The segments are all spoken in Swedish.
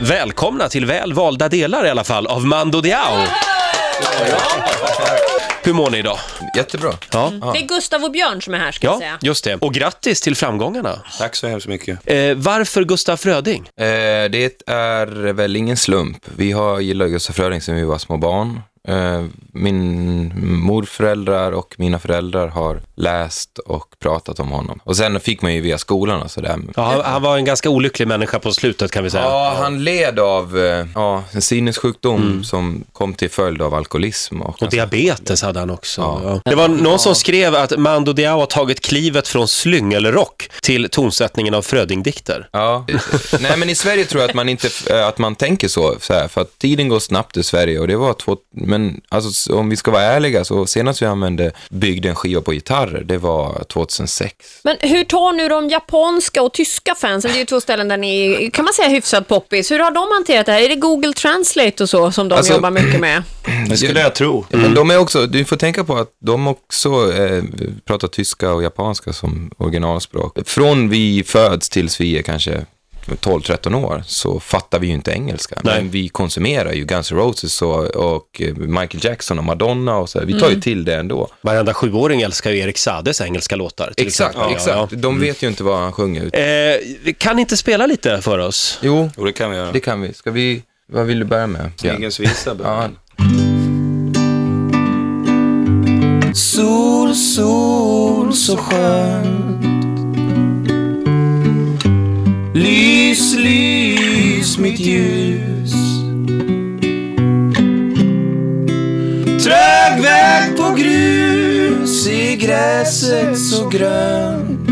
Välkomna till väl valda delar i alla fall av Mando Diao. Hur mår ni idag? Jättebra. Ja, Det är Gustav och Björn som är här ska jag ja säga. just det. Och grattis till framgångarna. Tack så hemskt mycket. Eh, varför Gustaf Fröding? Eh, det är väl ingen slump. Vi har gillat Gustaf Fröding sedan vi var små barn. Eh, min morföräldrar och mina föräldrar har läst och pratat om honom. Och sen fick man ju via skolan och sådär. Ja, han, han var en ganska olycklig människa på slutet kan vi säga. Ja, han led av eh, ja, en sinnessjukdom som kom till följd av alkoholism. Och, Och diabetes hade han också. Ja. Ja. Det var någon som skrev att Mando Diao har tagit klivet från slyngelrock till tonsättningen av Fröding-dikter. Ja, nej men i Sverige tror jag att man inte, eh, att man tänker så, så här, för att tiden går snabbt i Sverige och det var två, men alltså om vi ska vara ärliga så senast vi använde, byggde en skiva på gitarrer, det var 2006. Men hur tar nu de japanska och tyska fansen, det är ju två ställen där ni är, kan man säga hyfsat poppis, hur har de hanterat det här? Är det Google Translate och så som de Alltså- jobbar mycket med? Det skulle jag tro. Men de är också, du får tänka på att de också eh, pratar tyska och japanska som originalspråk. Från vi föds tills vi är kanske 12-13 år så fattar vi ju inte engelska. Nej. Men vi konsumerar ju Guns N' Roses och, och eh, Michael Jackson och Madonna och så här. Vi tar ju till det ändå. Varenda sjuåring älskar ju Erik Sades engelska låtar. till Exakt, exempel. Ja, exakt. ja. De vet ju inte vad han sjunger. Eh, vi kan inte spela lite för oss? Jo, Jo, det kan vi göra. det kan vi. Ska vi, vad vill du börja med? Snigelns visa. Ja. Sol, sol, så skönt Lys, lys, mitt ljus. Trög väg på grus i gräset så grönt.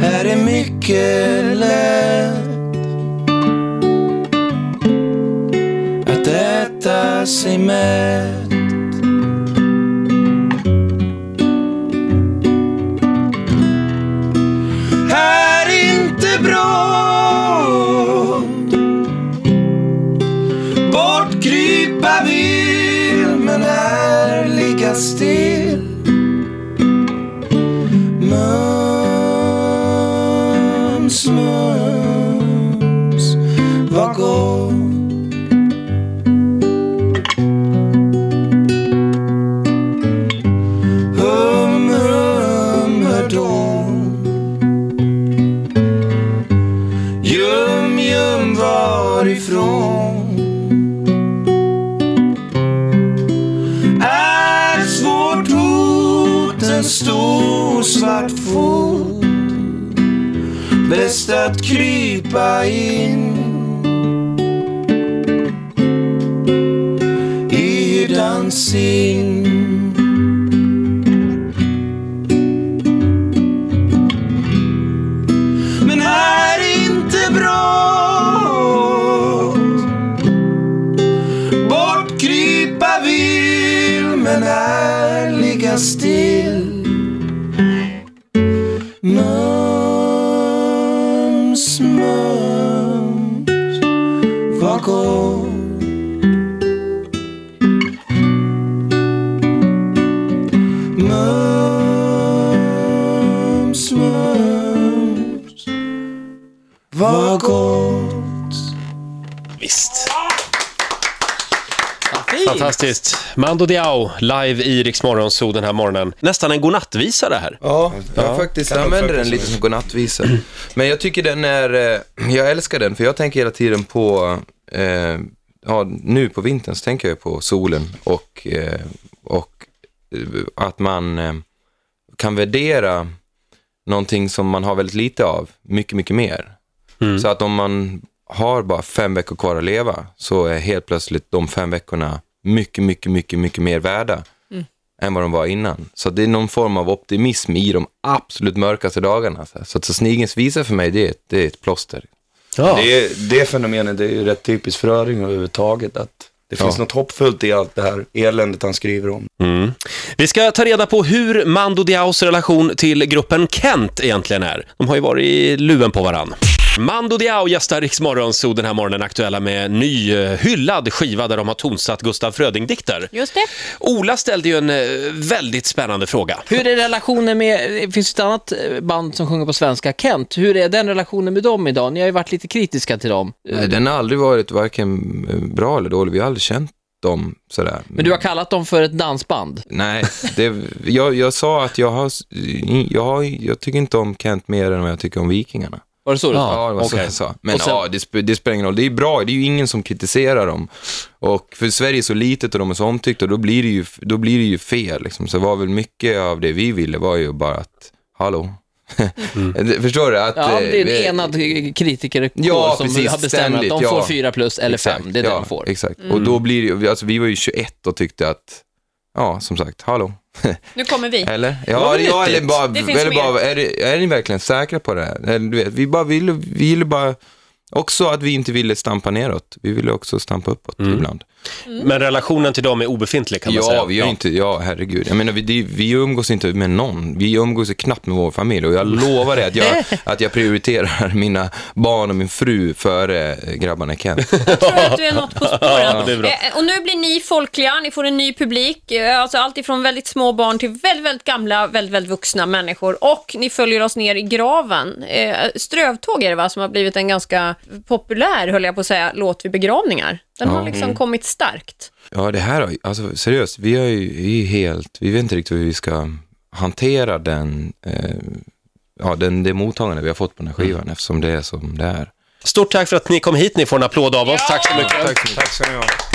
Här är mycket lätt att äta sig mätt. Jag vill men här ligga still. Mums, mums, vad gott en stor svart fot. Bäst att krypa in I hyddans in Men här är inte bra Bort krypa vill men här ligga still. Gott Mums, mums Vad gott Visst. Fantastiskt. Mando Diao, live i Rix Morgonzoo den här morgonen. Nästan en godnattvisa det här. Ja, jag faktiskt kan man använder faktiskt den lite som godnattvisa. Men jag tycker den är, eh, jag älskar den för jag tänker hela tiden på, eh, ja nu på vintern så tänker jag på solen och, eh, och eh, att man eh, kan värdera någonting som man har väldigt lite av, mycket, mycket mer. Så att om man har bara fem veckor kvar att leva så är helt plötsligt de fem veckorna mycket, mycket, mycket, mycket mer värda än vad de var innan. Så det är någon form av optimism i de absolut mörkaste dagarna. Så, så att så Snigens visa för mig, det är, ett- det är ett plåster. Ja. Det, det fenomenet det är ju rätt typiskt för Öring överhuvudtaget. Att det finns Ja. något hoppfullt i allt det här eländet han skriver om. Mm. Vi ska ta reda på hur Mando Diaos relation till gruppen Kent egentligen är. De har ju varit i luven på varann. Mando Diao gästar Rix Morgonzoo den här morgonen, aktuella med en ny eh, hyllad skiva där de har tonsatt Gustaf Fröding-dikter. Just det. Ola ställde ju en eh, väldigt spännande fråga. Hur är relationen med, det finns ett annat eh, band som sjunger på svenska, Kent. Hur är den relationen med dem idag? Ni har ju varit lite kritiska till dem. Nej, Den har aldrig varit varken bra eller dålig. Vi har aldrig känt dem sådär. Men du har kallat dem för ett dansband. Nej, det, jag, jag sa att jag har, jag har, jag tycker inte om Kent mer än vad jag tycker om Vikingarna. Var det så du sa? Ja, det var så Okej. jag sa. Men Och sen- ja, det, sp- det spelar ingen roll. Det är bra, det är ju ingen som kritiserar dem. Och för Sverige är så litet och de är så omtyckta, då blir det ju, då blir det ju fel. Liksom. Så var väl mycket av det vi ville var ju bara att, hallå? Förstår du? Att, Ja, det är en eh, enad kritikerkår Ja, som precis, har bestämt att ständigt, de ja. får fyra plus eller fem. Det är det ja, de får. Exakt, och då blir det ju, alltså vi var ju 21 och tyckte att, ja, som sagt, hallå? Nu kommer vi. Eller? Ja, ja eller bara, Det finns eller mer. bara är, det, är ni verkligen säkra på det här? Eller, du vet, vi bara ville, vi ville bara, också att vi inte ville stampa neråt. Vi ville också stampa uppåt ibland. Men relationen till dem är obefintlig kan man säga. Ja, vi har inte, ja herregud. Jag menar, vi, det, vi umgås inte med någon. Vi umgås knappt med vår familj och jag lovar dig att jag, att jag prioriterar mina barn och min fru före eh, grabbarna i Kent. Jag tror att du är något på spåren. bra. Eh, Och nu blir ni folkliga, ni får en ny publik, eh, alltså allt ifrån väldigt små barn till väldigt, väldigt gamla, väldigt, väldigt vuxna människor. Och ni följer oss ner i graven. Strövtåg är det va, som har blivit en ganska populär, höll jag på att säga, låt vid begravningar. Den har liksom kommit starkt. Ja, det här har alltså seriöst, vi är ju vi är helt, vi vet inte riktigt hur vi ska hantera den, eh, ja, den, det mottagande vi har fått på den här skivan eftersom det är som det är. Stort tack för att ni kom hit. Ni får en applåd av oss. Tack så mycket. Tack så mycket. Tack så mycket.